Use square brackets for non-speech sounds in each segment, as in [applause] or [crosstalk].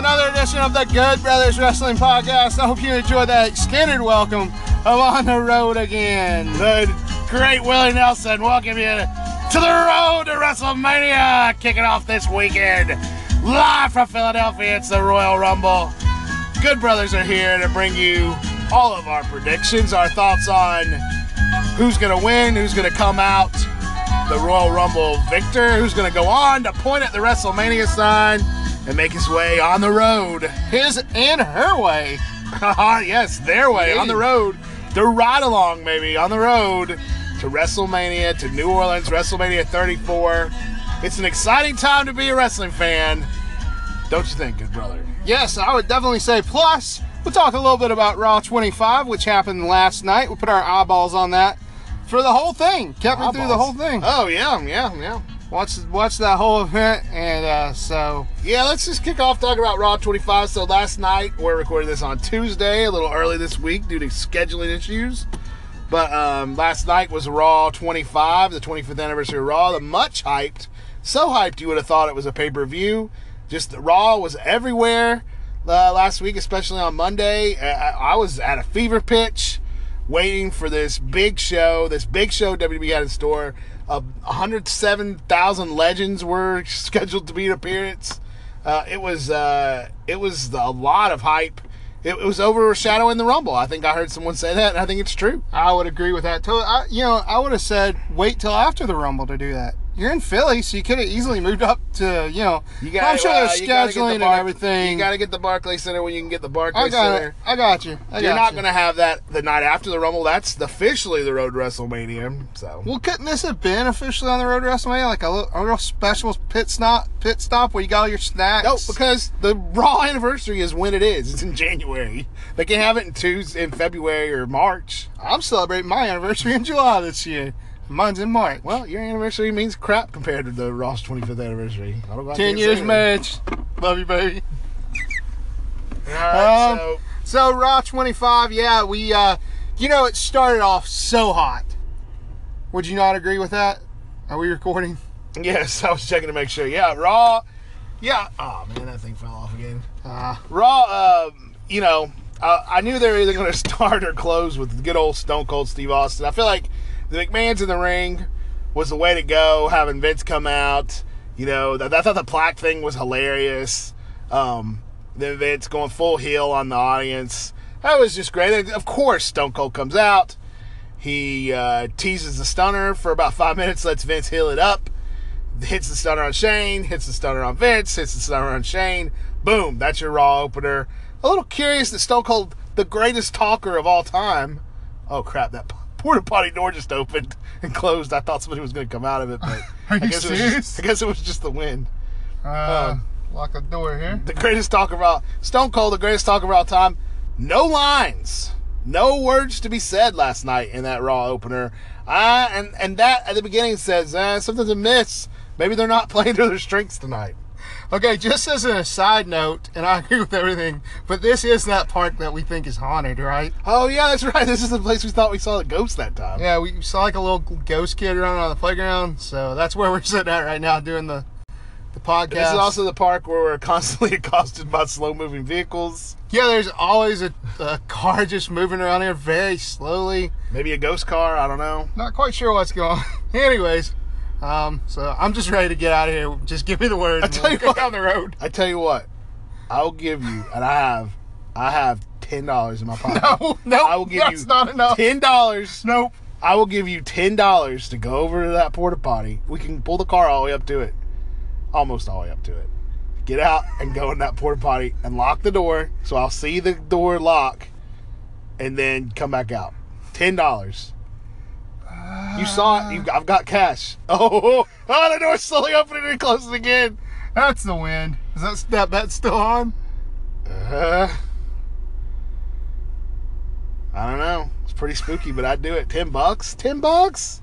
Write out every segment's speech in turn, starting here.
another edition of the Good Brothers Wrestling Podcast. I hope you enjoyed that extended welcome of On the Road Again. The great Willie Nelson welcome you to the road to WrestleMania, kicking off this weekend. Live from Philadelphia, it's the Royal Rumble. Good Brothers are here to bring you all of our predictions, our thoughts on who's going to win, who's going to come out the Royal Rumble victor, who's going to go on to point at the WrestleMania sign and make his way on the road. His and her way. [laughs] yes, their way on the road. To ride along, maybe, on the road to WrestleMania, to New Orleans, WrestleMania 34. It's an exciting time to be a wrestling fan. Don't you think, good brother? Yes, I would definitely say. Plus, we'll talk a little bit about Raw 25, which happened last night. We'll put our eyeballs on that for the whole thing. Kept me through the whole thing. Oh yeah, yeah, yeah. Watch watch that whole event, and uh, so yeah, let's just kick off talking about Raw 25. So last night we're recording this on Tuesday, a little early this week due to scheduling issues. But um, last night was Raw 25, the 25th anniversary of Raw, the much hyped, so hyped you would have thought it was a pay per view. Just the Raw was everywhere uh, last week, especially on Monday. I, I was at a fever pitch waiting for this big show, this big show WWE had in store. Uh, 107,000 legends were [laughs] scheduled to be an appearance. Uh, it was uh, it was a lot of hype. It, it was overshadowing the Rumble. I think I heard someone say that, and I think it's true. I would agree with that. I, you know, I would have said wait till after the Rumble to do that. You're in Philly, so you could have easily moved up to, you know, You I'm sure gotta get the scheduling and everything. You got to get the Barclays Center when you can get the Barclays I got Center. it. I got you. I You're got not you. going to have that the night after the Rumble. That's officially the road WrestleMania. So Well, couldn't this have been officially on the road WrestleMania, like a, little, a real special pit stop? Pit stop where you got all your snacks. no, because the Raw anniversary is when it is. It's in January. They can have it in Tuesday, in February or March. I'm celebrating my anniversary in July this year. Mine's in March. Well, your anniversary means crap compared to the Raw's 25th anniversary. I don't know. Ten years marriage. Love you, baby. All right, Um, so So Raw 25, yeah, we, uh, you know, it started off so hot. Would you not agree with that? Are we recording? [laughs] yes, I was checking to make sure. Yeah, Raw. Yeah. Oh man, that thing fell off again. Uh, Raw, um, you know, uh, I knew they were either going [laughs] to start or close with good old Stone Cold Steve Austin. I feel like the McMahon's in the ring was the way to go, having Vince come out. You know, I thought the plaque thing was hilarious. Um, then Vince going full heel on the audience. That was just great. And of course, Stone Cold comes out. He uh, teases the stunner for about five minutes, lets Vince heel it up hits the stunner on Shane, hits the stunner on Vince, hits the stunner on Shane. Boom, that's your Raw opener. A little curious that Stone Cold, the greatest talker of all time. Oh crap, that porta potty door just opened and closed. I thought somebody was going to come out of it, but [laughs] Are I guess it was just, I guess it was just the wind. uh, lock the door here. The greatest talker of all Stone Cold, the greatest talker of all time. No lines, no words to be said last night in that Raw opener. Uh, and and that at the beginning says uh, something's amiss. Maybe they're not [laughs] playing to their strengths tonight. Okay, just as a side note, and I agree with everything, but this is that park that we think is haunted, right? Oh yeah, that's right. This is the place we thought we saw the ghost that time. Yeah, we saw like a little ghost kid running on the playground, so that's where [laughs] we're sitting at right now doing the the podcast. This is also the park where we're [laughs] constantly accosted by slow moving vehicles. yeah. There's always a, a car just moving around here very slowly. Maybe a ghost car. I don't know. Not quite sure what's going on. [laughs] Anyways, um, so I'm just ready to get out of here. Just give me the word. I tell we'll you what. down the road. I tell you what, I'll give you, and I have, I have ten dollars in my pocket. No, [laughs] no, I will give that's you not enough. ten dollars. Nope. I will give you ten dollars to go over to that porta potty. We can pull the car all the way up to it, almost all the way up to it. Get out and go in that porta potty and lock the door, so I'll see the door lock, and then come back out. Ten dollars. You saw it. You, I've got cash. [laughs] Oh, oh, the door's slowly opening and closing again. That's the win. Is that that bet still on? Uh, I don't know. It's pretty spooky, but I'd do it. Ten bucks. Ten bucks.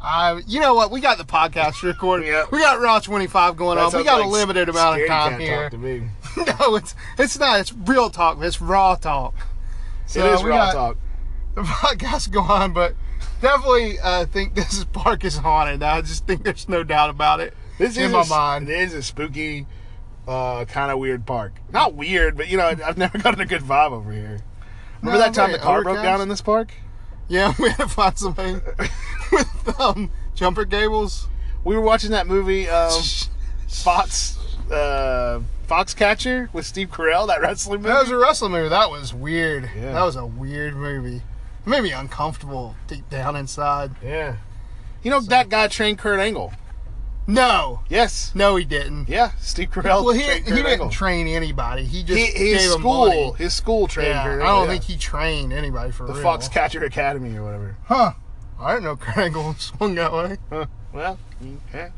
I, you know what? We got the podcast recording. [laughs] Yep. We got Raw 25 going That on. We got like a limited amount of time here. talk to me. [laughs] no, it's it's not. It's real talk. It's raw talk. So it is raw got talk. The podcast go on, but definitely uh, think this park is haunted. I just think there's no doubt about it This in is my a, mind. It is a spooky, uh, kind of weird park. Not weird, but you know, I've never [laughs] gotten a good vibe over here. Remember No, that time the car broke down in this park? Yeah, [laughs] we had to find somebody [laughs] with um, jumper gables. We were watching that movie, um, Fox, uh, Foxcatcher with Steve Carell, that wrestling movie. That was a wrestling movie. That was weird. Yeah. That was a weird movie. It made me uncomfortable deep down inside. yeah. You know that guy trained Kurt Angle. No, Yes. no, he didn't. Yeah, Steve Carell well, he, he didn't Angle. train anybody. He just He, gave his him school, money. his school trained Yeah, Kurt I don't yeah. think he trained anybody for the real. Foxcatcher Academy or whatever. Huh. I didn't know Kurt Angle swung that way. Huh. Well, yeah. At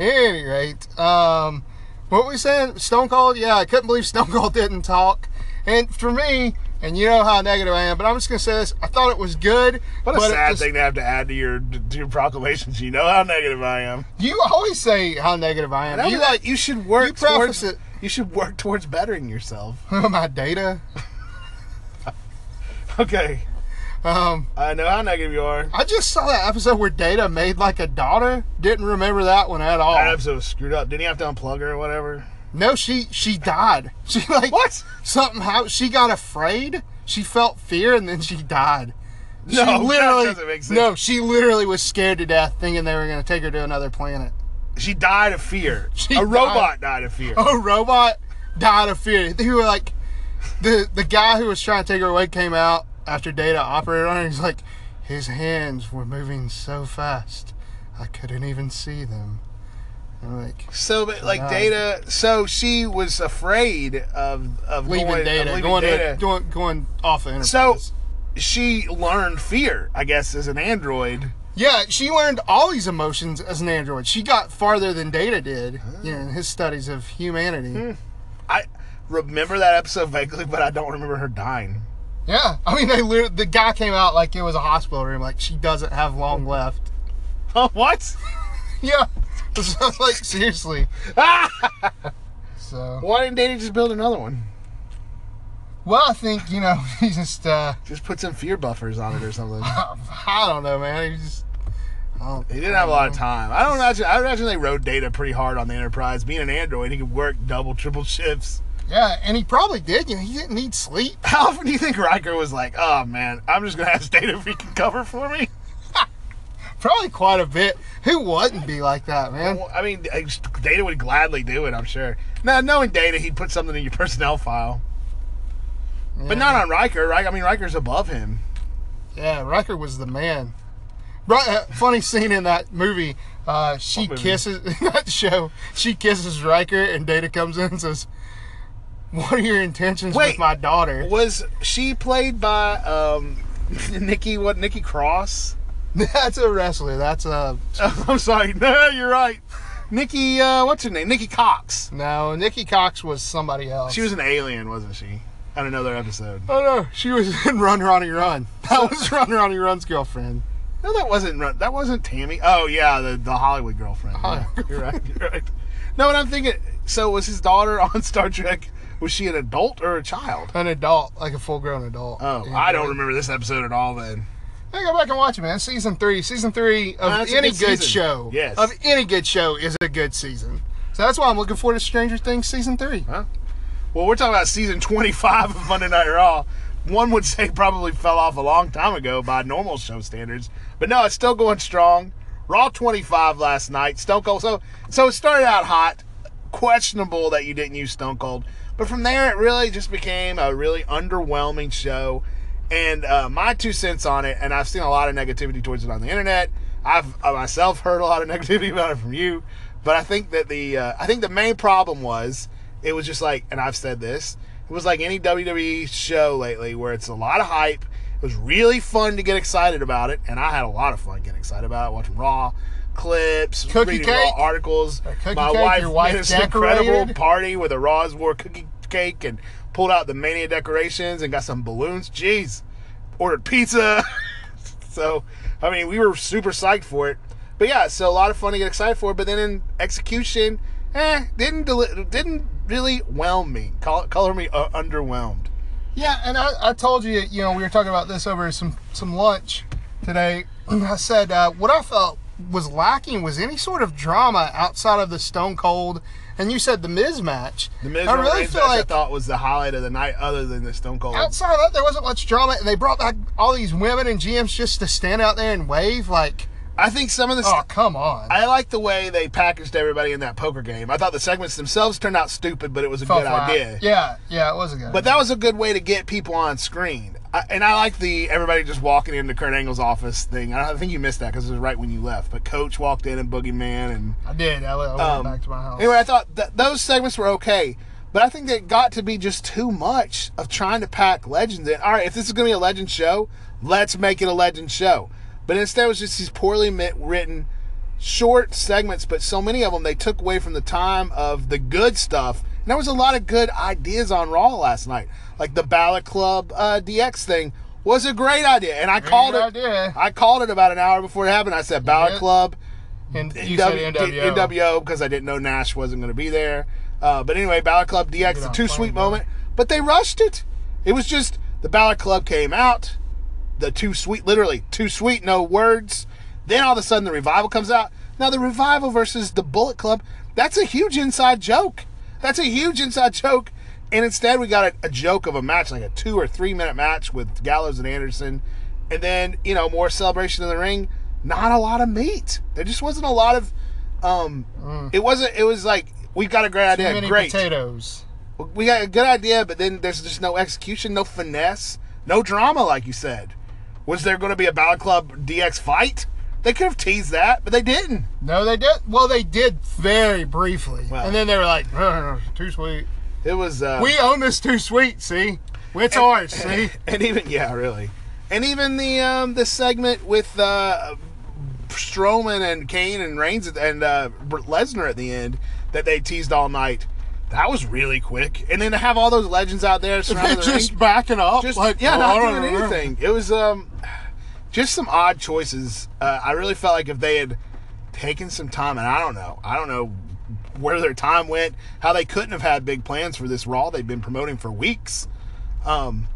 any rate, um, what were we saying? Stone Cold? Yeah, I couldn't believe Stone Cold didn't talk. And for me, and you know how negative I am, but I'm just gonna say this: I thought it was good. What a sad just- thing to have to add to your to your proclamations. You know how negative I am. You always say how negative I am. You, like, you should work you towards it. You should work towards bettering yourself. [laughs] my data. [laughs] Okay, Um, I know how negative you are. I just saw that episode where Data made like a daughter. Didn't remember that one at all. That episode was screwed up. Didn't he have to unplug her or whatever? No, she she died. [laughs] She like What? something how She got afraid. She felt fear and then she died. She No, [laughs] that literally doesn't make sense. no. She literally was scared to death, thinking they were going to take her to another planet. She died of fear. [laughs] She a died- robot died of fear. A robot died of fear. They were like the the guy who was trying to take her away came out after Data operated on her. He's like, his hands were moving so fast, I couldn't even see them. Like, So, but like Wow. Data, so she was afraid of of leaving going, of Data, leaving going Data. to going, going off the Enterprise. So she learned fear, I guess, as an android. Yeah, she learned all these emotions as an android. She got farther than Data did, you know, in his studies of humanity. Hmm. I remember that episode vaguely, but I don't remember her dying. Yeah, I mean, they the guy came out like it was a hospital room, like she doesn't have long left. Oh, [laughs] what? [laughs] Yeah, [laughs] so, like seriously. [laughs] So, Why didn't Data just build another one? well, I think you know [laughs] he just uh, Just put some fear buffers on it or something. I don't know, man. He just don't- He didn't have a lot of time. I don't imagine. I imagine they rode Data pretty hard on the Enterprise. Being an android, he could work double, triple shifts. Yeah, and he probably did. You know, he didn't need sleep. How often do you think Riker was like, "Oh man, I'm just gonna ask Data if he can cover for me"? Probably quite a bit. Who wouldn't be like that, man? Well, I mean, Data would gladly do it. I'm sure. Now, knowing Data, he'd put something in your [laughs] personnel file, but not on Riker, right? I mean, Riker's above him. Yeah, Riker was the man. Uh, funny scene in that movie. Uh, she movie? kisses [laughs] that show. She kisses Riker, and Data comes in and says, "What are your intentions Wait. with my daughter?" Was she played by um, [laughs] Nikki? What Nikki Cross? [laughs] That's a wrestler. That's a [laughs] I'm sorry. No, you're right. Nikki, uh, what's her name? Nikki Cox. no. Nikki Cox was somebody else. She was an alien, wasn't she? On another episode. Oh no, she was [laughs] in Run Ronnie Run. That was Run Ronnie Run's girlfriend. No, that wasn't. Ru- That wasn't Tammy. Oh yeah, the the Hollywood girlfriend. Yeah, you're right. You're right. No, and I'm thinking. So was his daughter on Star Trek? Was she an adult or a child? An adult, like a full-grown adult. Oh, I don't remember this episode at all. Then Hey, go back and watch it, man. Season three, season three of any good good, show. Yes. Of any good show is a good season. So that's why I'm looking forward to Stranger Things season three. Well, we're talking about season 25 of Monday Night Raw. One would say probably fell off a long time ago by normal show standards, but no, it's still going strong. Raw 25 last night. Stone Cold. So, so it started out hot. Questionable that you didn't use Stone Cold, but from there it really just became a really underwhelming show. And uh, my two cents on it, and I've seen a lot of negativity towards it on the internet. I've uh, myself [laughs] heard a lot of negativity about it from you, but I think that the uh, I think the main problem was it was just like, and I've said this, it was like any WWE show lately where it's a lot of hype It was really fun to get excited about it, and I had a lot of fun getting excited about it, watching Raw clips, Cookie reading cake? Raw articles. My cake, wife your wife made this incredible party with a Raw's War cookie cake and pulled out the Mania decorations and got some balloons. Jeez, ordered pizza. [laughs] so, I mean, we were super psyched for it. But yeah, so a lot of fun to get excited for. But then in execution, eh, didn't deli- didn't really whelm me. Call, color me uh, underwhelmed. Yeah, and I, I told you, you know, we were talking about this over some some lunch today. [clears throat] I said uh, what I felt was lacking was any sort of drama outside of the Stone Cold, and you said the Miz match. The Miz I really feel match I like thought was the highlight of the night, other than the Stone Cold. outside of that there wasn't much drama, and they brought back all these women and GMs just to stand out there and wave. Like, I think some of the oh come on, I like the way they packaged everybody in that poker game. I thought the segments themselves turned out stupid, but it was a Felt good flat. idea. Yeah, yeah, it was a good. But that was a good way to get people on screen. I, and I like the everybody just walking into Kurt Angle's office thing. I, I think you missed that because it was right when you left. But Coach walked in and Boogeyman and I did. I, went- I went um, back to my house. Anyway, I thought that those segments were okay, but I think they got to be just too much of trying to pack legends in. All right, if this is going to be a legend show, let's make it a legend show. But instead, it was just these poorly written, short segments. But so many of them they took away from the time of the good stuff. And there was a lot of good ideas on Raw last night, like the Bullet Club uh, DX thing was a great idea, and I called good it. idea. I called it about an hour before it happened. I said Ballot did? Club. and you NW, said NWO. NWO because I didn't know Nash wasn't going to be there. Uh, but anyway, Bullet Club DX, the too sweet moment. But they rushed it. It was just the Bullet Club came out, the too sweet, literally too sweet, no words. Then all of a sudden the revival comes out. Now the revival versus the Bullet Club, that's a huge inside joke. That's a huge inside joke. And instead we got a, a joke of a match, like a two or three minute match with Gallows and Anderson. And then, you know, more celebration in the ring. Not a lot of meat. There just wasn't a lot of um it wasn't it was like we've got a great Mm. Too idea. many Great. potatoes. We got a good idea, but then there's just no execution, no finesse, no drama, like you said. Was there going to be a Bullet Club DX fight? They could have teased that, but they didn't. No, they did. Well, they did very briefly, Well. and then they were like, [laughs] "Too sweet." It was. Uh, We own this too sweet. See, it's ours. See, [laughs] and even yeah, really, and even the um, the segment with uh, Strowman and Kane and Reigns and uh, Lesnar at the end that they teased all night. That was really quick, and then to have all those legends out there [laughs] surrounding the just ring, backing up. just like, yeah, "Oh, not doing anything. It was um, just some odd choices. Uh, I really felt like if they had taken some time, and I don't know, I don't know where their time went, how they couldn't have had big plans for this Raw they've been promoting for weeks. Um,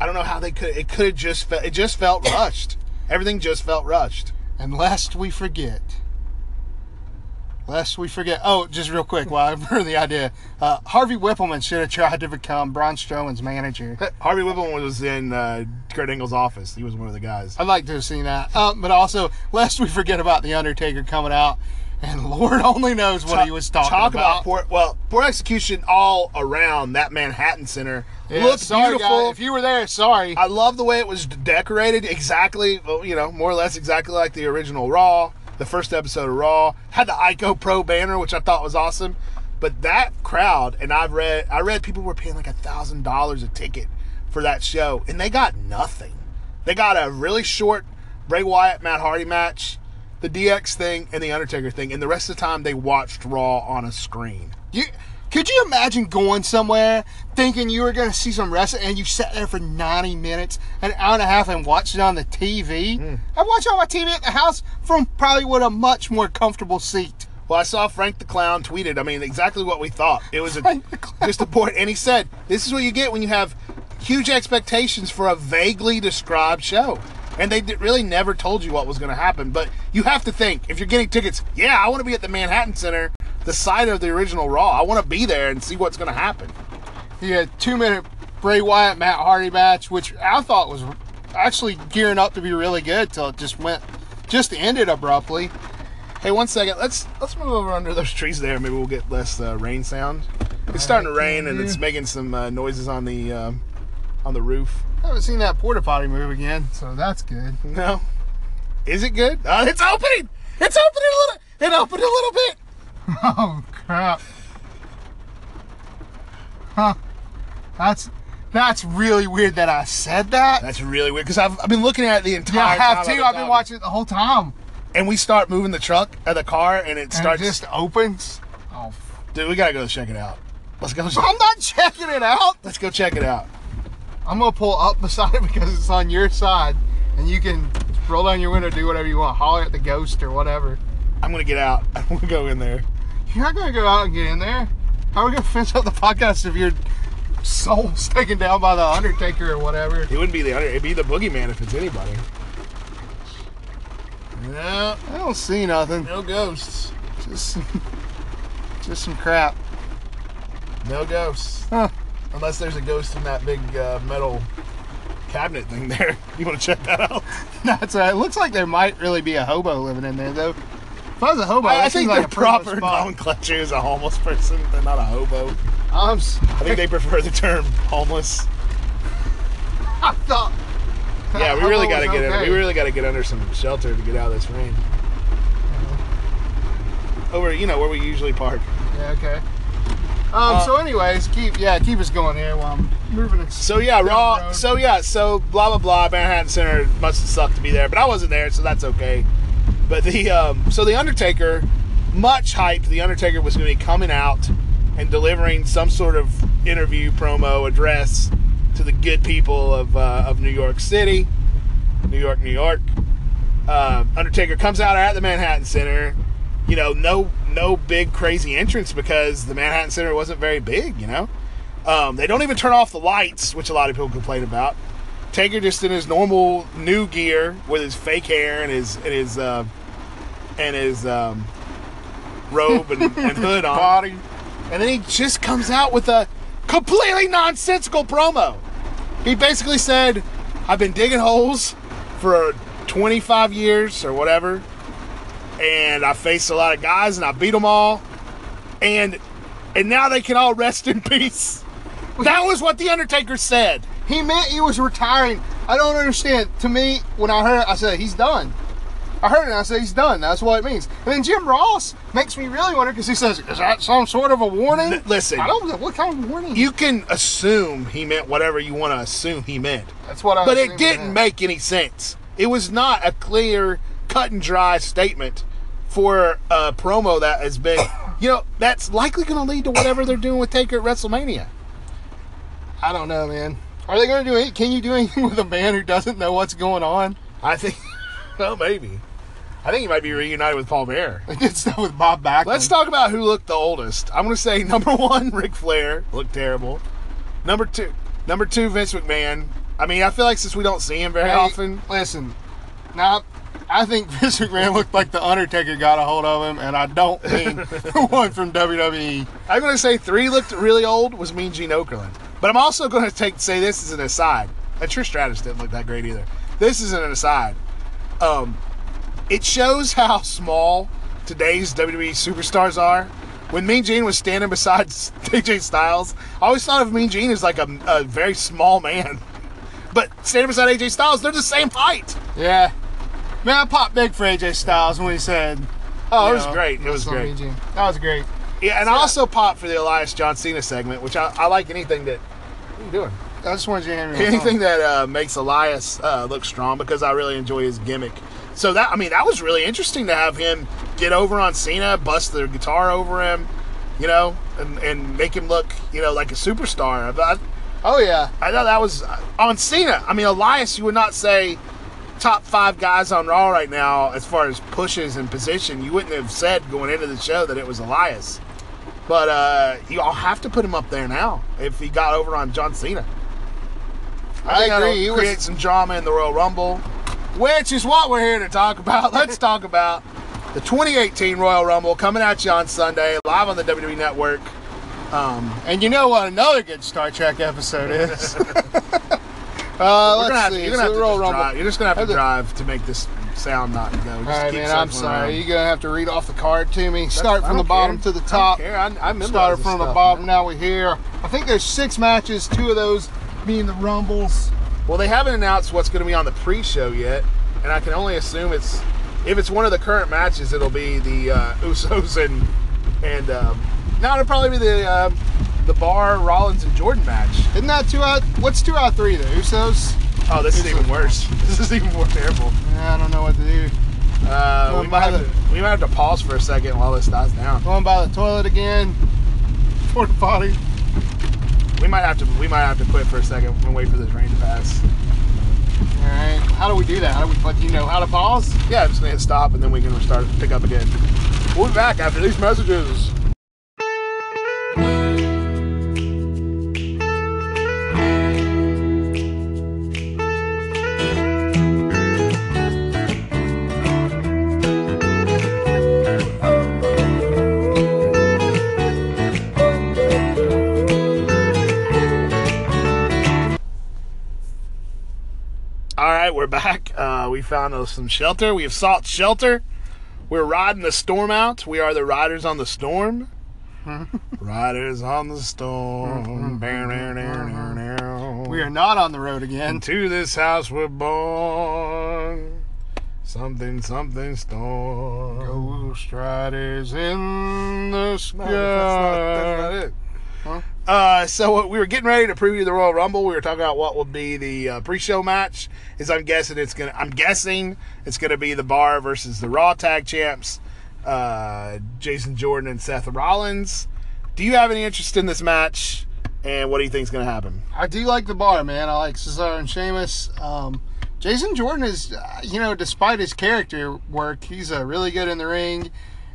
I don't know how they could. It could have just fe- it just felt rushed. Everything just felt rushed. And lest we forget, lest we forget. Oh, just real quick, while I've [laughs] heard the idea, uh, Harvey Wippleman should have tried to become Braun Strowman's manager. [laughs] Harvey Wippleman was in uh, Kurt Angle's office. He was one of the guys. I'd like to have seen that. Um, but also, lest we forget about the Undertaker coming out, and [laughs] Lord only knows what he was talking Talk about. about poor, well, poor execution all around that Manhattan Center. Yeah, Looked sorry, beautiful. guy. If you were there, sorry. I love the way it was decorated. Exactly, you know, more or less exactly like the original Raw, the first episode of Raw. Had the Ico Pro banner, which I thought was awesome. But that crowd, and I've read, I read people were paying like a thousand dollars a ticket for that show, and they got nothing. They got a really short Bray Wyatt Matt Hardy match, the DX thing, and the Undertaker thing, and the rest of the time they watched Raw on a screen. You could you imagine going somewhere thinking you were going to see some wrestling and you sat there for 90 minutes, an hour and a half, and watched it on the TV? Hmm. I watched it on my TV at the house from probably with a much more comfortable seat. Well, I saw Frank the Clown tweeted. I mean, exactly what we thought. It was a, Frank the Clown. just a point, and he said, "This is what you get when you have huge expectations for a vaguely described show." And they really never told you what was going to happen. But you have to think if you're getting tickets. Yeah, I want to be at the Manhattan Center, the site of the original Raw. I want to be there and see what's going to happen. He had two minute Bray Wyatt Matt Hardy match, which I thought was actually gearing up to be really good till it just went, just ended abruptly. Hey, one second. Let's let's move over under those trees there. Maybe we'll get less uh, rain sound. It's starting to rain and it's making some uh, noises on the um, on the roof. I haven't seen that porta potty move again, so that's good. [laughs] No. Is it good? Uh, it's opening. It's opening a little. It opened a little bit. [laughs] Oh crap! Huh? That's That's really weird that I said that. That's really weird because I've, I've been looking at it the yeah, entire I have time too. I've been watching it the whole time. And we start moving the truck, uh, the car, and it And starts. it just opens. Oh, Dude, we gotta go check it out. Let's go. [laughs] I'm not checking it out. Let's go check it out. I'm gonna pull up [laughs] beside it because it's on your side, and you can roll down your window, do whatever you want, holler at the ghost or whatever. I'm gonna get out. [laughs] I'm gonna go in there. You're not gonna go out and get in there. How are we gonna finish up the podcast if your soul's taken down by the Undertaker or whatever? It wouldn't be the under. It'd be the boogeyman if it's anybody. No, I don't see nothing. no ghosts. Just, [laughs] just some crap. No ghosts. Huh. Unless there's a ghost in that big uh, metal cabinet thing there. [laughs] You want to check that out? [laughs] That's uh, it. Looks like there might really be a hobo living in there though. If I was a hobo, I, I think like a proper nomenclature is a homeless person. They're not a hobo. I'm. I think they prefer the term homeless. [laughs] I thought. Yeah, we really got to get in. We really got to get under some shelter to get out of this rain. Over, you know, where we usually park. Yeah. Okay. Um. Uh, so, anyways, keep yeah, keep us going here while I'm moving it. So yeah, raw. So yeah, so blah blah blah. Manhattan Center must have sucked to be there, but I wasn't there, so that's okay. But the um, so the Undertaker, much hyped. The Undertaker was going to be coming out and delivering some sort of interview, promo, address to the good people of uh, of New York City, New York, New York. Uh, Undertaker comes out at the Manhattan Center. You know, no no big crazy entrance because the Manhattan Center wasn't very big. You know. Um, they don't even turn off the lights, which a lot of people complain about. Taker just in his normal new gear with his fake hair and his and his uh, and his um, robe and, [laughs] and hood on, Body. and then he just comes out with a completely nonsensical promo. He basically said, "I've been digging holes for 25 years or whatever, and I faced a lot of guys and I beat them all, and and now they can all rest in [laughs] peace." That was what the Undertaker said. He meant he was retiring. I don't understand. To me, when I heard it, I said, he's done. I heard it and I said, he's done. That's what it means. And then Jim Ross makes me really wonder because he says, is that some sort of a warning? Listen. I don't know. What kind of warning? You can assume he meant whatever you want to assume he meant. That's what I But it didn't make any sense. It was not a clear, cut and dry statement for a promo that has been, you know, that's likely going to lead to whatever they're doing with Taker at WrestleMania. I don't know, man. Are they going to do it? Can you do anything [laughs] with a man who doesn't know what's going on? I think, [laughs] well, maybe. I think he might be reunited with Paul Bearer. Did stuff with Bob Backlund. Let's talk about who looked the oldest. I'm going to say number [laughs] one, Ric Flair looked terrible. Number two, number two, Vince McMahon. I mean, I feel like since we don't see him very Hey, often, Listen, now I think [laughs] Vince McMahon looked like the Undertaker got a hold of him, and I don't mean [laughs] the one from. WWE. I'm going to say three looked really old was Mean Gene Okerlund. But I'm also going to take say this as an aside. And Trish Stratus didn't look that great either. This is an aside. Um, it shows how [laughs] small today's WWE superstars are. When Mean Gene was standing beside AJ Styles, I always thought of Mean Gene as like a, a very small man. But standing beside AJ Styles, they're the same height. Yeah. Man, I popped big for AJ Styles when he said, Oh, it was know, great. It was great. EJ?" That was great. Yeah, and I also popped for the Elias John Cena segment, which I, I like anything that. What are you doing? I just wanted you to hand me anything that uh, makes Elias uh, look strong because I really enjoy his gimmick. So that I mean that was really interesting to have him get over on Cena, bust the guitar over him, you know, and, and make him look you know like a superstar. I, Oh, yeah. I thought that was uh, on Cena. I mean Elias, you would not say top five guys on Raw right now as far as pushes and position. You wouldn't have said going into the show that it was Elias. But uh, you all have to put him up there now if he got over on John Cena. I that'll agree. He was- create some drama in the Royal Rumble, which is what we're here to talk about. [laughs] Let's talk about the 2018 Royal Rumble coming at you on Sunday, live on the WWE Network. Um, And you know what another good Star Trek episode is? [laughs] uh, you're let's gonna have to, see. you're gonna have to Royal just Rumble. drive. You're just gonna have to drive to make this sound not go. Just All right, man. I'm sorry. around. You're gonna have to read off the card to me. Start from the bottom care. to the I don't top. care. I, I Started this from the bottom. man. Now we're here. I think there's six matches. Two of those being the Rumbles. Well, they haven't announced what's going to be on the pre-show yet, and I can only assume it's if it's one of the current matches, it'll be the uh, [laughs] Usos and and um, no, it'll probably be the uh, the Bar Rollins and Jordan match. Isn't that two out? What's two out of three? The Usos? Oh, this is even worse. [laughs] This is even more terrible. Yeah, I don't know what to do. Uh, we might to, we might have to pause for a second while this dies down. Going by the toilet again. [laughs] Porta potty. We might have to we might have to quit for a second and wait for this rain to pass. All right. How do we do that? How do we? But you know how to pause? Yeah, I'm just gonna hit stop and then we can restart and pick up again. We'll be back after these messages. We're back. Uh, we found uh, some shelter. We have sought shelter. We're riding the storm out. We are the riders on the storm. [laughs] riders on the storm. [laughs] We are not on the road again. Into this house we're born. Something, something storm. Ghost riders in the sky. No, that's not, that's not it. Uh, so uh, we were getting ready to preview the Royal Rumble. We were talking about what would be the uh, pre-show match. Is I'm guessing it's gonna. I'm guessing it's gonna be the Bar versus the Raw Tag Champs, uh, Jason Jordan and Seth Rollins. Do you have any interest in this match? And what do you think is gonna happen? I do like the bar, man. I like Cesaro and Sheamus. Um, Jason Jordan is, uh, you know, despite his character work, he's uh, really good in the ring.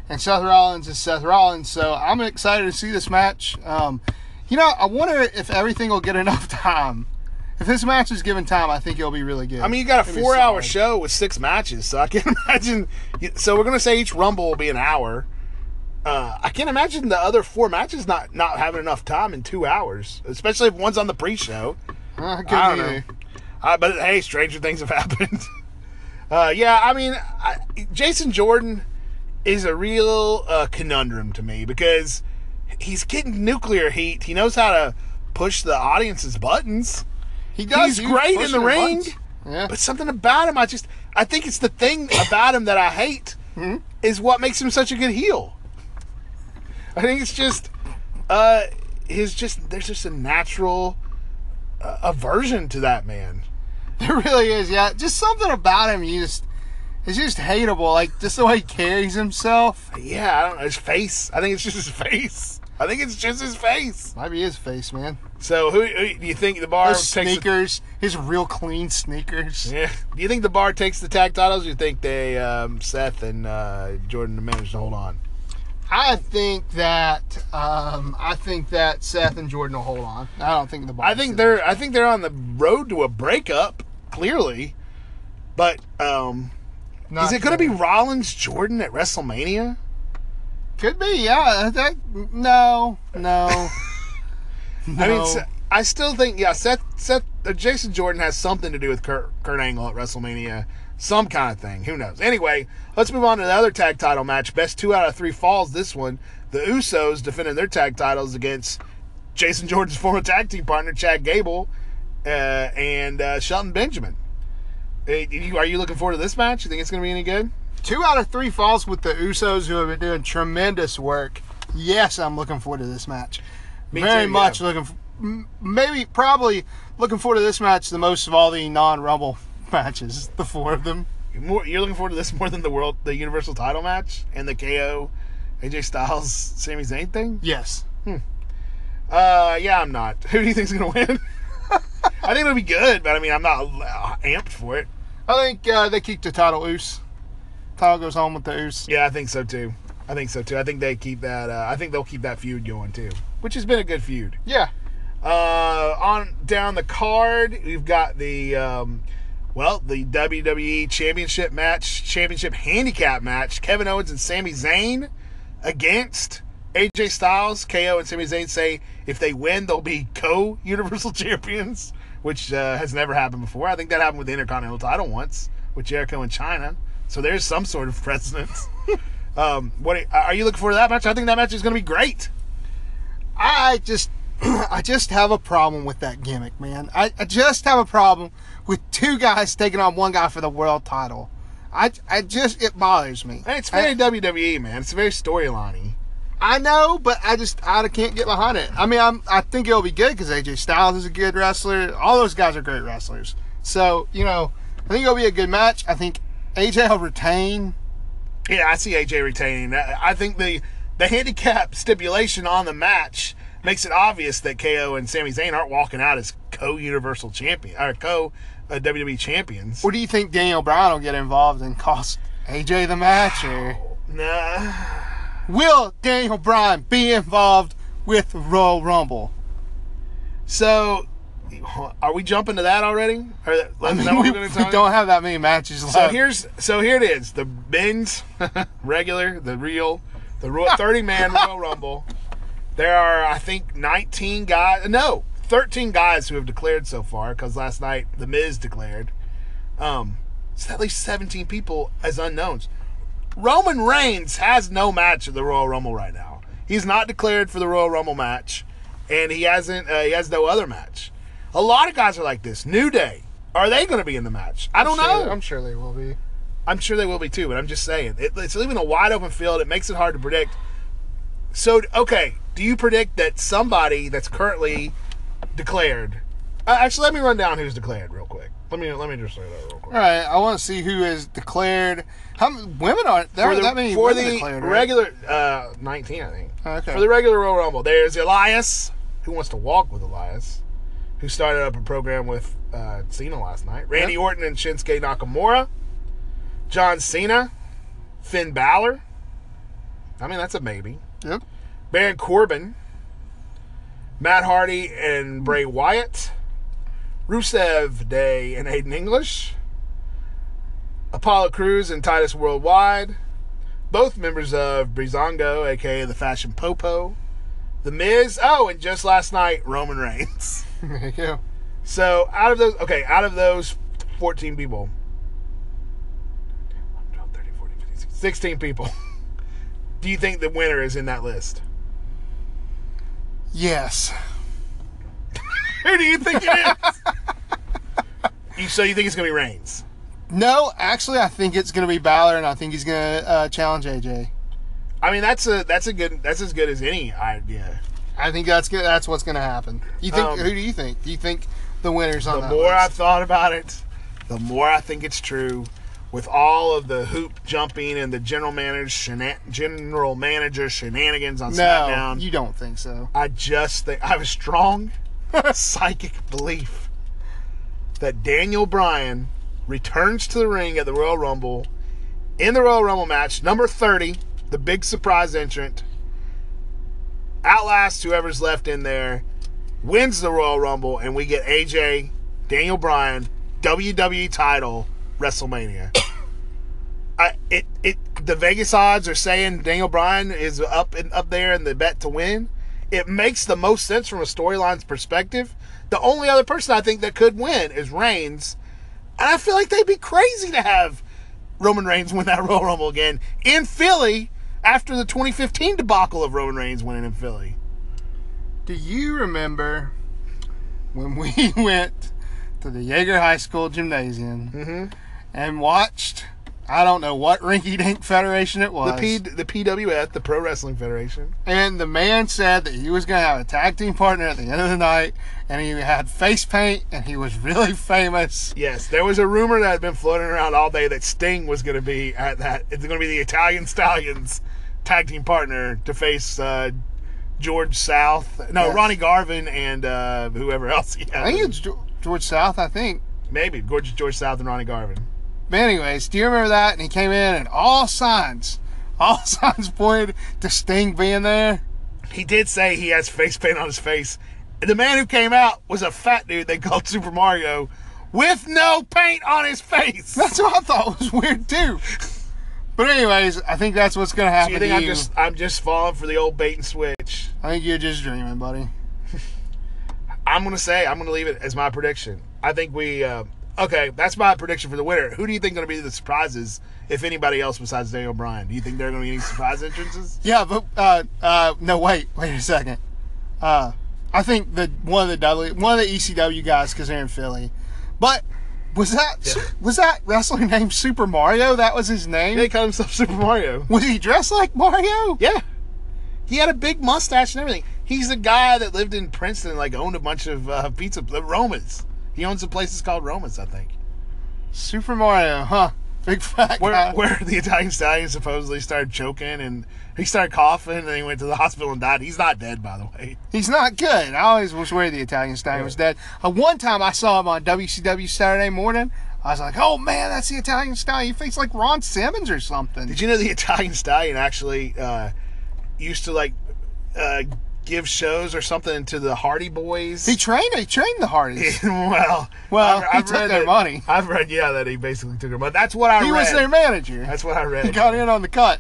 And Seth Rollins is Seth Rollins. So I'm excited to see this match. Um, you know, I wonder if everything will get enough [laughs] time. If this match is given time, I think it'll be really good. I mean, you got a It'll be four-hour solid. show with six matches, so I can't [laughs] imagine. So we're gonna say each Rumble will be an hour. Uh, I can't imagine the other four matches not not having enough time in two hours, especially if one's on the pre-show. Uh, good I don't either. know. Uh, but hey, stranger things have [laughs] happened. uh, yeah, I mean, I, Jason Jordan is a real uh, conundrum to me because he's getting nuclear heat. He knows how to push the audience's buttons, He does. He's great in the ring. Yeah. but something about him, I just, I think it's the thing about him that I hate Hmm? is what makes him such a good heel. I think it's just, uh, his just, there's just a natural uh, aversion to that man. [laughs] There really is, yeah. Just something about him, you just, it's just hateable. Like, just the way he carries himself. Yeah, I don't know. His face. I think it's just his [laughs] face. I think it's just his face. Might be his face, man. So, who, who do you think the bar Those takes? The, sneakers, his real clean sneakers. yeah. Do you think the bar takes the tag titles? Or you think they um, Seth and uh, Jordan managed to hold on? I think that um, I think that Seth and Jordan will hold on. I don't think the bar. I think they're I think they're on the road to a breakup, clearly. But um, Not is it going to be. Rollins Jordan at WrestleMania? Could be, yeah. That no, no. no. [laughs] I mean, I still think yeah. Seth Seth uh, Jason Jordan has something to do with Kurt, Kurt Angle at WrestleMania, some kind of thing. Who knows? Anyway, let's move on to the other tag title match. Best two out of three falls. This one, the Usos defending their tag titles against Jason Jordan's [laughs] former tag team partner Chad Gable uh, and uh, Shelton Benjamin. Are you looking forward to this match? You think it's going to be any good? Two out of three falls with the Usos, who have been doing tremendous work. Yes, I'm looking forward to this match. Me Very too, much yeah. looking. f- m- Maybe, probably looking forward to this match the most of all the non-Rumble [laughs] matches. The four of them. More, you're looking forward to this more than the world, the Universal Title match and the KO, AJ Styles, Sami Zayn thing. Yes. Uh, yeah, I'm not. [laughs] Who do you think's gonna win? [laughs] I think it'll be good, but I mean, I'm not uh, amped for it. I think uh, they keep the title Oos. Title goes home with the Oos. Yeah, I think so too. I think so too. I think they keep that. Uh, I think they'll keep that feud going too, which has been a good feud. Yeah. Uh, on down the card, we've got the um, well, the WWE Championship match, Championship Handicap match. Kevin Owens and Sami Zayn against AJ Styles. KO and Sami Zayn say if they win, they'll be co-Universal [laughs] Champions, which uh, has never happened before. I think that happened with the Intercontinental title once with Jericho and Chyna. So there's some sort of precedence. [laughs] um, what are you looking for that match? I think that match is going to be great. I just [clears throat] I just have a problem with that gimmick, man. I, I just have a problem with two guys taking on one guy for the world title. I, I just it bothers me. And it's I- very WWE, man. It's very storyliney. I, I know, but I just I can't get behind it. I mean, I'm I think it'll be good because AJ Styles is a good wrestler. All those guys are great wrestlers. So you know, I think it'll be a good match. I think AJ will retain. Yeah, I see AJ retaining. I think the the handicap stipulation on the match makes it obvious that KO and Sami Zayn aren't walking out as co-universal champion or co uh, WWE champions. Or do you think Daniel Bryan will get involved and cost AJ the match, or [sighs] Nah. will Daniel Bryan be involved with Royal Rumble? So, are we jumping to that already? That, [laughs] I mean, we, we don't have that many matches left. So here's so here it is. The men's [laughs] regular, the real, the 30 man [laughs] Royal Rumble. There are I think 19 guys. No, 13 guys who have declared so far because last night the Miz declared. Um, it's at least 17 people as unknowns. Roman Reigns has no match at the Royal Rumble right now. He's not declared for the Royal Rumble match, and he hasn't. Uh, he has no other match. A lot of guys are like this. New Day. Are they going to be in the match? I don't know. I'm sure they will be. I'm sure they will be too, but I'm just saying it, it's leaving a wide open field. It makes it hard to predict. So, okay, do you predict that somebody that's currently declared? Uh, actually, let me run down who's declared real quick. Let me let me just say that real quick. All right, I want to see who is declared. How many women aren't there? Aren't the, that many for women the declared, right? regular uh, 19, I think. Okay. For the regular Royal Rumble, there's Elias, who wants to walk with Elias, who started up a program with uh, Cena last night. Randy. Orton and Shinsuke Nakamura. John Cena, Finn Balor. I mean, that's a maybe. Yep. Baron Corbin, Matt Hardy and Bray Wyatt, Rusev Day and Aiden English, Apollo Crews and Titus Worldwide, both members of Brizongo, aka the Fashion Popo, The Miz, oh, and just last night, Roman Reigns. [laughs] There you go. So out of those, okay, out of those 14 people, 12, 13, 14, 15, 16, 16 people, [laughs] do you think the winner is in that list? Yes. [laughs] Who do you think it is? [laughs] you, so you think it's going to be Reigns? No, actually, I think it's going to be Balor, and I think he's going to uh, challenge AJ. I mean, that's a that's a good that's as good as any idea. I think that's good. That's what's going to happen. You think? Um, who do you think? Do you think the winners on The more I've thought about it, the more I think it's true. With all of the hoop jumping and the general manager shena- general manager shenanigans on no, SmackDown, you don't think so. I just think I have a strong [laughs] psychic belief that Daniel Bryan returns to the ring at the Royal Rumble in the Royal Rumble match, number 30, the big surprise entrant, outlasts whoever's left in there, wins the Royal Rumble, and we get AJ, Daniel Bryan, WWE title, WrestleMania. [coughs] I, it it the Vegas odds are saying Daniel Bryan is up and up there in the bet to win. It makes the most sense from a storyline's perspective. The only other person I think that could win is Reigns, and I feel like they'd be crazy to have Roman Reigns win that [laughs] Royal Rumble again in Philly after the 2015 debacle of Roman Reigns winning in Philly. Do you remember when we [laughs] went to the Jaeger High School gymnasium Mm-hmm. and watched? I don't know what rinky dink federation it was. The P the PWF, the Pro Wrestling Federation. And the man said that he was going to have a tag team partner at the end of the night, and he had face paint, and he was [laughs] really famous. Yes, there was a rumor that had been floating around all day that Sting was going to be at that. It's going to be the Italian Stallions tag team partner to face uh, George South. No, Yes. Ronnie Garvin and uh, whoever else he had. I think it's George South, I think. maybe George George South and Ronnie Garvin. But anyways, do you remember that? And he came in, and all signs, [laughs] all signs pointed to Sting being there. He did say he has face paint on his face. The man who came out was a fat dude they called [laughs] Super Mario with no paint on his face. That's what I thought was weird too. [laughs] But anyways, I think that's what's going to So happen you think I'm you. just I'm just falling for the old bait and switch? I think you're just dreaming, buddy. [laughs] I'm gonna say I'm gonna leave it as my prediction. I think we uh, okay. That's my prediction for the winner. Who do you think gonna be the surprises? If anybody else besides Daniel Bryan, do you think there are gonna be any surprise entrances? [laughs] Yeah, but uh, uh, no, wait, wait a second. Uh, I think the one of the W, one of the ECW guys, because they're in Philly. But was that Yeah. was that wrestler [laughs] named Super Mario? That was his name. They call himself Super Mario. was he dressed like Mario? Yeah, He had a big mustache and everything. He's the guy that lived in Princeton, like owned a bunch of uh, pizza, the Romas. He owns some places called Romas, I think. Super Mario, huh? Big fat Where, guy. where the Italian stallion supposedly started choking and he started coughing and he went to the hospital and died. He's not dead, by the way. He's not good. I always was worried the Italian Stallion was dead. Uh, one time I saw him on WCW Saturday morning. I was like, oh man, that's the Italian Stallion. He thinks like Ron Simmons or something. Did you know the Italian stallion actually uh, used to like uh, give shows or something to the Hardy Boys? He trained. He trained the Hardys. [laughs] well, Well, he took their that- money. I've read, yeah, that he basically took their money. That's what I He read. was their manager. That's what I read. He got in on the cut.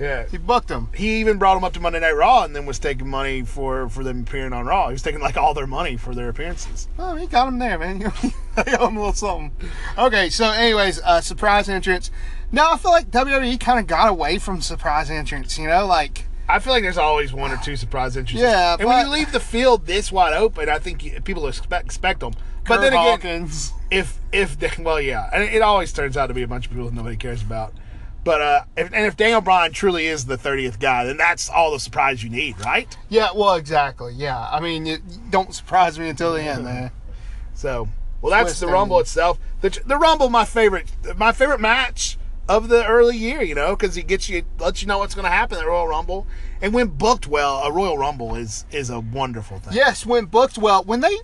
Yeah. He booked them. He even brought them up to Monday Night Raw and then was taking money for for them appearing on Raw. He was taking like all their money for their appearances. Oh, he got them there, man. [laughs] they owe him a little something. Okay, so anyways, uh, surprise entrance. Now I feel like WWE kind of got away from surprise entrance. You know, like I feel like there's always one or two surprise entries. Yeah, and when you leave the field this wide open, I think you- people expect expect them. But Curt then again, Hawkins. if if they, [laughs] well, yeah, and it always turns out to be a bunch of people that nobody cares about. But uh, if, and if Daniel Bryan truly is the thirtieth guy, then that's all the surprise you need, right? Yeah, well, exactly. Yeah, I mean, you, don't surprise me until the end, man. So, well, that's the Rumble itself. The the Rumble, my favorite, my favorite match of the early year. You know, because he gets you, lets you know what's going to happen at Royal Rumble, and when booked well, a Royal Rumble is is a wonderful thing. Yes, when booked well. When they,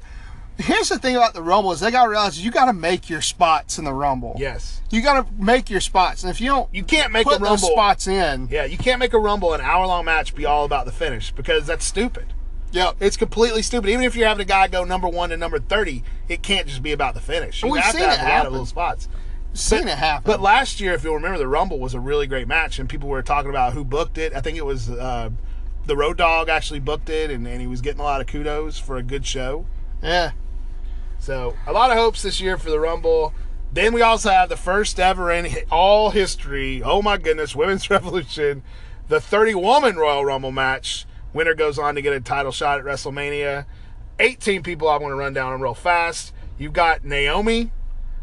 here's the thing about the Rumble is they got to realize you got to make your spots in the Rumble. Yes. You got to make your spots, and if you don't You can't make a Rumble. spots in, Yeah, you can't make a Rumble an hour long match be all about the finish because that's stupid. yep. It's completely stupid. Even if you're having a guy go number one to number thirty, it can't just be about the finish. You We've have seen to have it a lot happen. of little spots. Seen it happen. But last year, if you'll remember, the Rumble was a really great match, and people were talking about who booked it. I think it was uh, the Road Dog actually booked it, and, and he was getting a lot of kudos for a good show. yeah, So a lot of hopes this year for the Rumble. Then we also have the first ever in all history. Oh my goodness, Women's [laughs] Revolution, the 30 woman Royal Rumble match. Winner goes on to get a title shot at WrestleMania. 18 people I want to run down them real fast. You've got Naomi,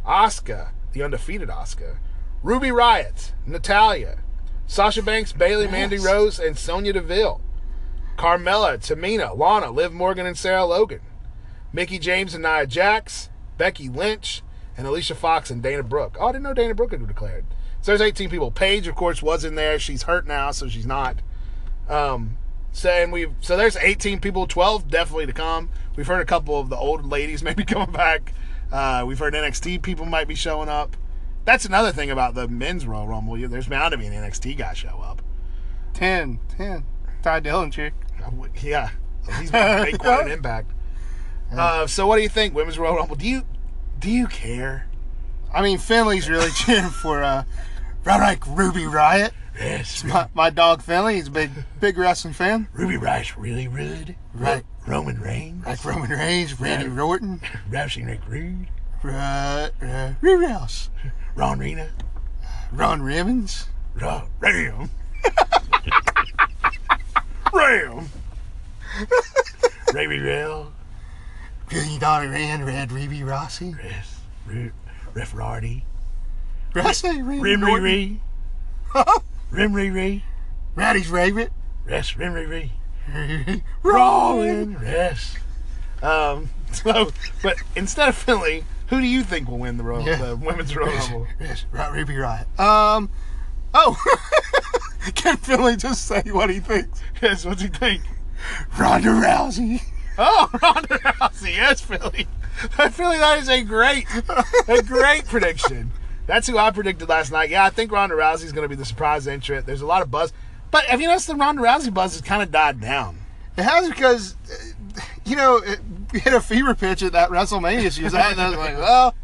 Asuka, the undefeated Oscar, Ruby Riot, Natalya, Sasha Banks, Bayley, Mandy Rose, and Sonya Deville. Carmella, Tamina, Lana, Liv Morgan, and Sarah Logan. Mickie James and Nia Jax, Becky Lynch, and Alicia Fox and Dana Brooke. Oh, I didn't know Dana Brooke had declared. So there's 18 people. Paige, of course, was in there. She's hurt now, so she's not. Um, so and we've so there's 18 people, 12 definitely to come. We've heard a couple of the old ladies [laughs] maybe coming back. Uh, we've heard NXT people might be showing up. That's another thing about the men's Royal Rumble. There's bound to be an NXT guy show up. 10, 10. Ty Dillon chick. I would- Yeah, he's going to make quite an [laughs] impact. Uh, so what do you think, women's Royal Rumble? Do you do you care? I mean, Finley's really [laughs] cheering for uh, Roderick Ruby Riot. Yes, My, my dog Finley, he's a big, big wrestling fan. Ruby Rice really rude. Right. Roman Reigns, Like Roman Reigns, Randy Orton, Roushing Rick Rude, uh, uh, else? Ron Rena, Ron Ribbons. Ron Ram, [laughs] Ram, Raby Rail, Billion Dollar Man, Red Ruby Rossi. Yes, Ref Rardy, Rossi, Randy Orton. Ree, [laughs] Rim Ree Ree, Roddy's favorite. Yes, Rim Ree Ree. [laughs] Rollin'. Yes. Um, [laughs] so, but instead of Philly, who do you think will win the, Royal, Yeah. the women's Royal Rumble? Yes, right, Ruby Riot. Um, oh, [laughs] can Philly just say what he thinks? Yes, what's he think? Ronda Rousey. Oh, Ronda Rousey. Yes, Philly. I feel like that is a great, a great prediction. That's who I predicted last night. Yeah, I think Ronda Rousey's going to be the surprise entrant. There's a lot of buzz, but have you noticed the Ronda Rousey buzz has kind of died down? It has because, uh, you know, it hit a fever pitch at that WrestleMania she was at, and I was like, well.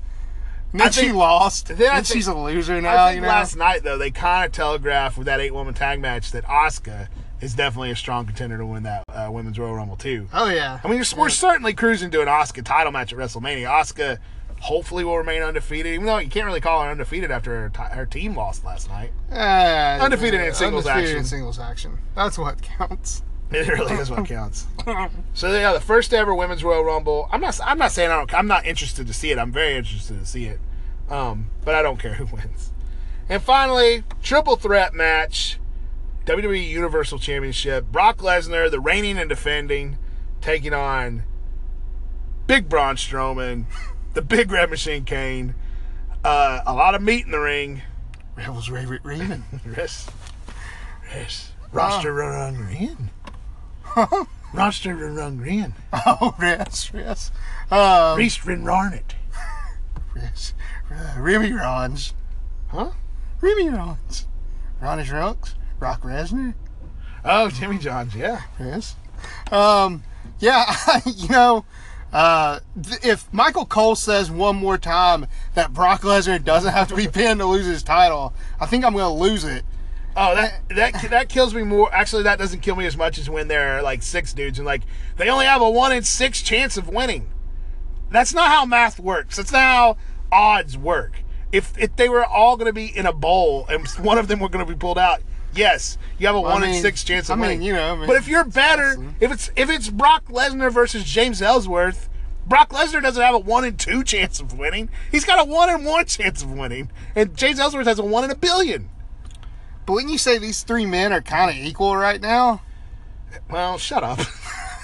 Then she lost. then Then think- she's a loser now, I think you know. last night though they kind of telegraphed with that eight-woman tag match that Asuka is definitely a strong contender to win that uh, women's Royal Rumble too. oh, yeah. I mean, we're, we're certainly cruising to an Asuka title match at WrestleMania. Asuka hopefully will remain undefeated, even though you can't really call her undefeated after her, ti- her team lost last night. Uh, Undefeated in singles undefeated action. in singles action. That's what counts. [laughs] It really is what counts. [laughs] So yeah, the first ever women's Royal Rumble. I'm not. I'm not saying I don't. I'm not interested to see it. I'm very interested to see it. Um, but I don't care who [laughs] wins. And finally, triple threat match: WWE Universal Championship. Brock Lesnar, the reigning and defending, taking on Big Braun Strowman, the Big Red Machine Kane. Uh, a lot of meat in the ring. Rebels Raven. Raven. [laughs] Yes. Yes. Roster run green. Roster run green. [laughs] oh, yes, yes. Um, Reese Rin Rarnett. [laughs] yes. Uh, Remy Rons. Huh? Remy Rons. Ronnie Rooks. Rock Resner. Oh, Jimmy Johns, yeah. Yes. Um, yeah, you know, uh, if Michael Cole says one more time that Brock Lesnar doesn't have to be pinned to lose his title, I think I'm going to lose it. Oh, that that that kills me more. Actually, that doesn't kill me as much as when there are like six dudes and like they only have a one in six chance of winning. That's not how math works. That's not how odds work. If if they were all going to be in a bowl and [laughs] one of them were going to be pulled out, yes, you have a Well, I one in six chance of I mean, winning. you know, I mean, but if you're better, wrestling. if it's if it's Brock Lesnar versus James Ellsworth, Brock Lesnar doesn't have a one in two chance of winning. He's got a one in one chance of winning, and James Ellsworth has a one in a billion. But when you say these three men are kind of equal right now, Well, shut up. [laughs]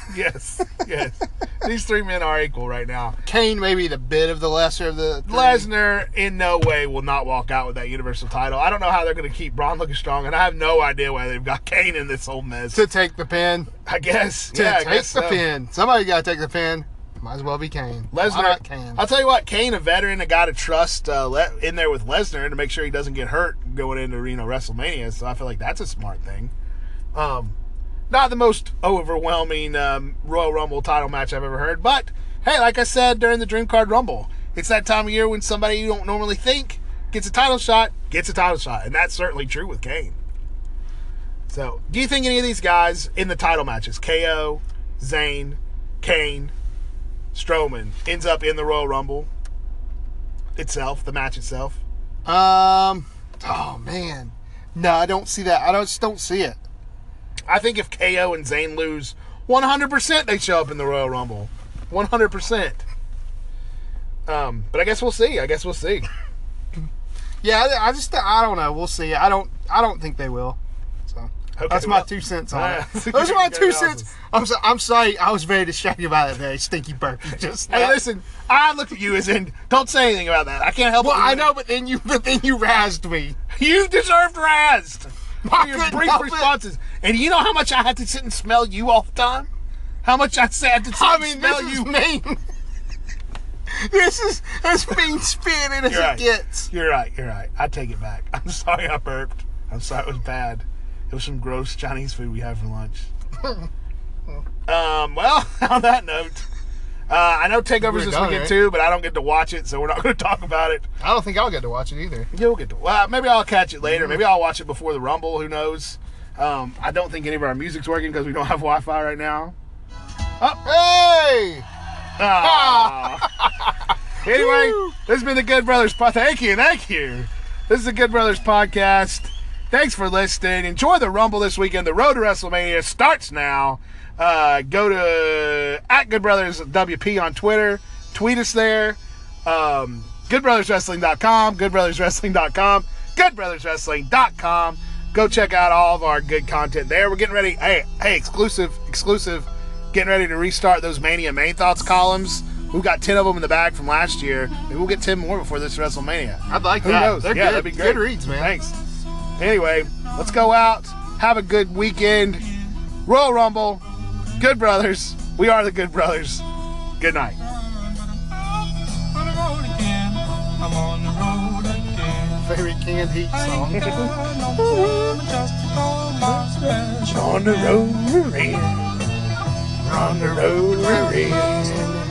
[laughs] yes, yes. These three men are equal right now. Kane may be the bit of the lesser of the three. Lesnar in no way will not walk out with that Universal title. I don't know how they're going to keep Braun looking strong, and I have no idea why they've got [laughs] Kane in this whole mess. to take the pin. I guess. To yeah, take guess the so. pin. Somebody got to take the pin. Might as well be Kane. Lesnar. Kane? I'll tell you what, Kane, a veteran, a guy to trust uh, le- in there with Lesnar to make sure he doesn't get hurt going into you know WrestleMania. So I feel like that's a smart thing. Um, not the most overwhelming um, Royal Rumble title match I've ever heard, but hey, like I said during the Dream Card Rumble, it's that time of year when somebody you don't normally think gets a title shot, gets a title shot, and that's certainly true with Kane. So, do you think any of these guys in the title matches, KO, Zayn, Kane, Strowman, ends up in the Royal Rumble itself, the match itself? Um. Oh man. No, I don't see that. I don't, just don't see it. I think if KO and Zayn lose, 100% they show up in the Royal Rumble. 100%. Um, but I guess we'll see. I guess we'll see. Yeah, I, just I don't know. We'll see. I don't I don't think they will. So Okay, that's my well- two cents on it. Those are my [laughs] two cents. I'm so, I'm sorry. I was very distracted by that very stinky burpee [laughs] just Hey, now. listen, I looked at you as in, don't say anything about that. I can't help Well, it. I know, but then you [laughs] but then you razzed me. You deserved razzed for your brief it. responses. And you know how much I had to sit and smell you all the time? How much I had to sit I and smell this you? is mean. this is as [laughs] mean spirited as You're it gets. You're right. You're right. I take it back. I'm [laughs] sorry I burped. I'm sorry it was bad. It was some gross Chinese food we had for lunch. [laughs] um. Well, on that note, uh, I know Takeover's this weekend right? too, but I don't get to watch it, so we're not [laughs] going to talk about it. I don't think I'll get to watch it either. You'll get to. Well, maybe I'll catch it Mm-hmm. later. Maybe I'll watch it before the Rumble. Who knows? Um, I don't think any of our music's working because we don't [laughs] have Wi-Fi right now. Hey! Ah. [laughs] anyway, Woo. this has been the Good Brothers. Po- thank you, thank you. This is the Good Brothers podcast. Thanks for listening. Enjoy the Rumble this weekend. The road to WrestleMania starts now. Uh, go to at Good Brothers WP on Twitter. Tweet us there. Um, GoodBrothersWrestling.com. GoodBrothersWrestling.com. GoodBrothersWrestling.com. Go check out all of our good content there. We're getting ready. Hey, hey, exclusive, exclusive. Getting ready to restart those Mania Main Thoughts columns. We've got 10 of them in the bag from last year. Maybe we'll get 10 more before this WrestleMania. I'd like Who that. knows? They're yeah, good. that'd be great. Good reads, man. Thanks. Anyway, let's go out. Have a good weekend. Royal Rumble. Good brothers. We are the good brothers. Good night. Fairy Candy song. [laughs] on the road we're in. On the road again.